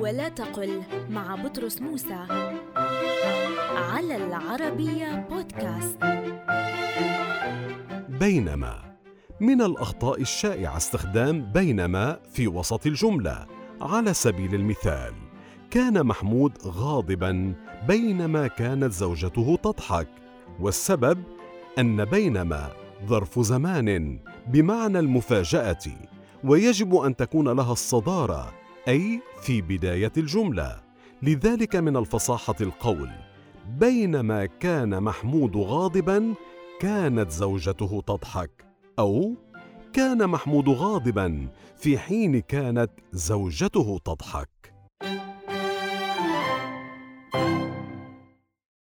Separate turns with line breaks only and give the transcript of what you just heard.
ولا تقل مع بطرس موسى على العربية بودكاست.
بينما من الأخطاء الشائعة استخدام بينما في وسط الجملة. على سبيل المثال كان محمود غاضبا بينما كانت زوجته تضحك. والسبب أن بينما ظرف زمان بمعنى المفاجأة ويجب أن تكون لها الصدارة أي في بداية الجملة. لذلك من الفصاحة القول بينما كان محمود غاضبا كانت زوجته تضحك. أو كان محمود غاضبا في حين كانت زوجته تضحك.